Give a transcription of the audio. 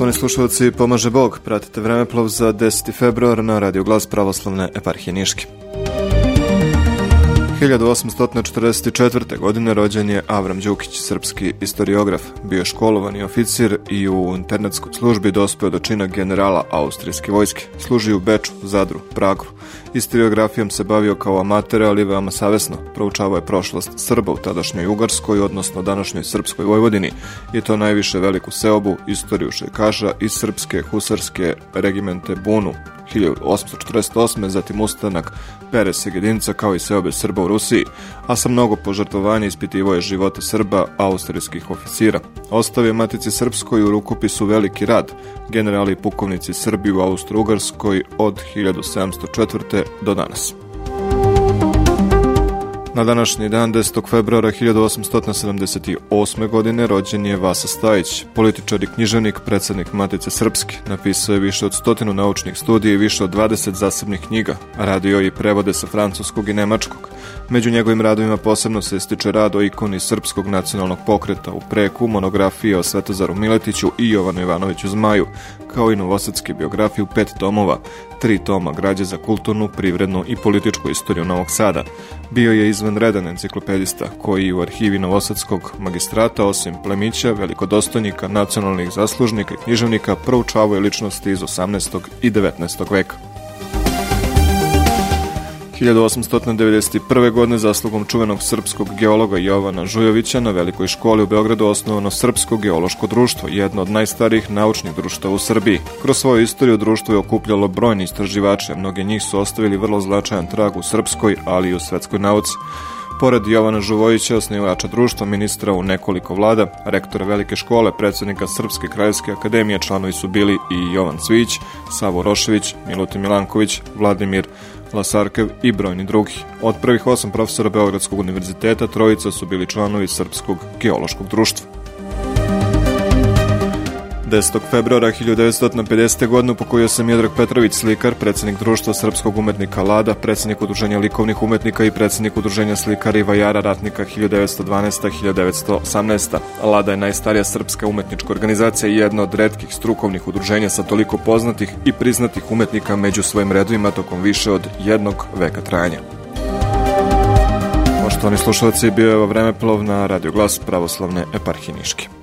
Poštovani slušalci, pomaže Bog. Pratite vremeplov za 10. februar na Radio Glas Pravoslavne eparhije Niški. 1844. godine rođen je Avram Đukić, srpski istoriograf. Bio školovani oficir i u internetskoj službi dospeo do čina generala austrijske vojske. Služio u Beču, Zadru, Pragu. Istoriografijom se bavio kao amater, ali veoma savesno. Proučavao je prošlost Srba u tadašnjoj Ugarskoj, odnosno današnjoj Srpskoj Vojvodini, i to najviše veliku seobu, istoriju šejkaša i srpske husarske regimente Bunu, 1848. zatim ustanak Pere Segedinca kao i seobe Srba u Rusiji, a sa mnogo požrtovanja ispitivo je živote Srba austrijskih oficira. Ostavio Matici Srpskoj u rukopisu Veliki rad, generali i pukovnici Srbi u Austro-Ugarskoj od 1704. do danas. Na današnji dan, 10. februara 1878. godine, rođen je Vasa Stajić, političar i književnik, predsednik Matice Srpske. Napisao je više od stotinu naučnih studija i više od 20 zasebnih knjiga, radio i prevode sa francuskog i nemačkog. Među njegovim radovima posebno se ističe rad o ikoni Srpskog nacionalnog pokreta u preku, monografije o Svetozaru Miletiću i Jovanu Ivanoviću Zmaju, kao i novosadske biografije u pet tomova, tri toma građe za kulturnu, privrednu i političku istoriju Novog Sada. Bio je izvanredan enciklopedista koji u arhivi Novosadskog magistrata, osim plemića, velikodostojnika, nacionalnih zaslužnika i književnika, proučavao je ličnosti iz 18. i 19. veka. 1891. godine zaslugom čuvenog srpskog geologa Jovana Žujovića na Velikoj školi u Beogradu osnovano Srpsko geološko društvo, jedno od najstarijih naučnih društva u Srbiji. Kroz svoju istoriju društvo je okupljalo brojni istraživače, mnoge njih su ostavili vrlo značajan trag u srpskoj, ali i u svetskoj nauci. Pored Jovana Žuvojića, osnivača društva, ministra u nekoliko vlada, rektora Velike škole, predsednika Srpske kraljevske akademije, članovi su bili i Jovan Cvić, Savo Rošević, Milutin Milanković, Vladimir Lasarkev i brojni drugi. Od prvih osam profesora Beogradskog univerziteta trojica su bili članovi Srpskog geološkog društva. 10. februara 1950. godine upokojio se Miodrag Petrović Slikar, predsednik društva srpskog umetnika Lada, predsednik udruženja likovnih umetnika i predsednik udruženja slikara i vajara ratnika 1912-1918. Lada je najstarija srpska umetnička organizacija i jedna od redkih strukovnih udruženja sa toliko poznatih i priznatih umetnika među svojim redovima tokom više od jednog veka trajanja. Poštovani slušalci, bio je ovo vremeplov na Radio Glas pravoslavne eparhije Niške.